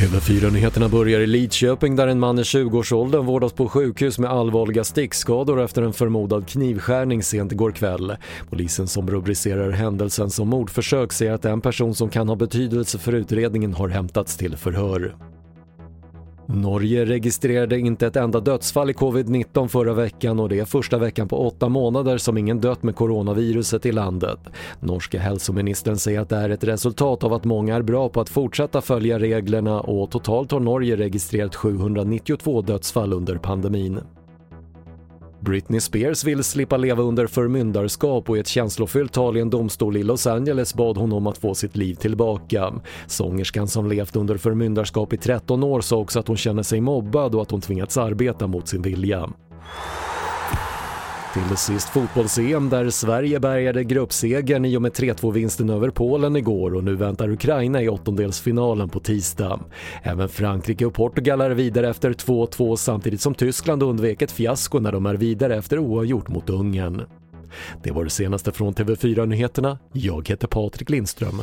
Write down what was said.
TV4-nyheterna börjar i Lidköping där en man i 20-årsåldern vårdas på sjukhus med allvarliga stickskador efter en förmodad knivskärning sent igår kväll. Polisen som rubricerar händelsen som mordförsök säger att en person som kan ha betydelse för utredningen har hämtats till förhör. Norge registrerade inte ett enda dödsfall i covid-19 förra veckan och det är första veckan på åtta månader som ingen dött med coronaviruset i landet. Norska hälsoministern säger att det är ett resultat av att många är bra på att fortsätta följa reglerna och totalt har Norge registrerat 792 dödsfall under pandemin. Britney Spears vill slippa leva under förmyndarskap och i ett känslofyllt tal i en domstol i Los Angeles bad hon om att få sitt liv tillbaka. Sångerskan som levt under förmyndarskap i 13 år sa också att hon känner sig mobbad och att hon tvingats arbeta mot sin vilja. Till sist fotbolls-EM där Sverige bärgade gruppsegern i och med 3-2-vinsten över Polen igår och nu väntar Ukraina i åttondelsfinalen på tisdag. Även Frankrike och Portugal är vidare efter 2-2 samtidigt som Tyskland undvek ett fiasko när de är vidare efter oavgjort mot Ungern. Det var det senaste från TV4 Nyheterna. Jag heter Patrik Lindström.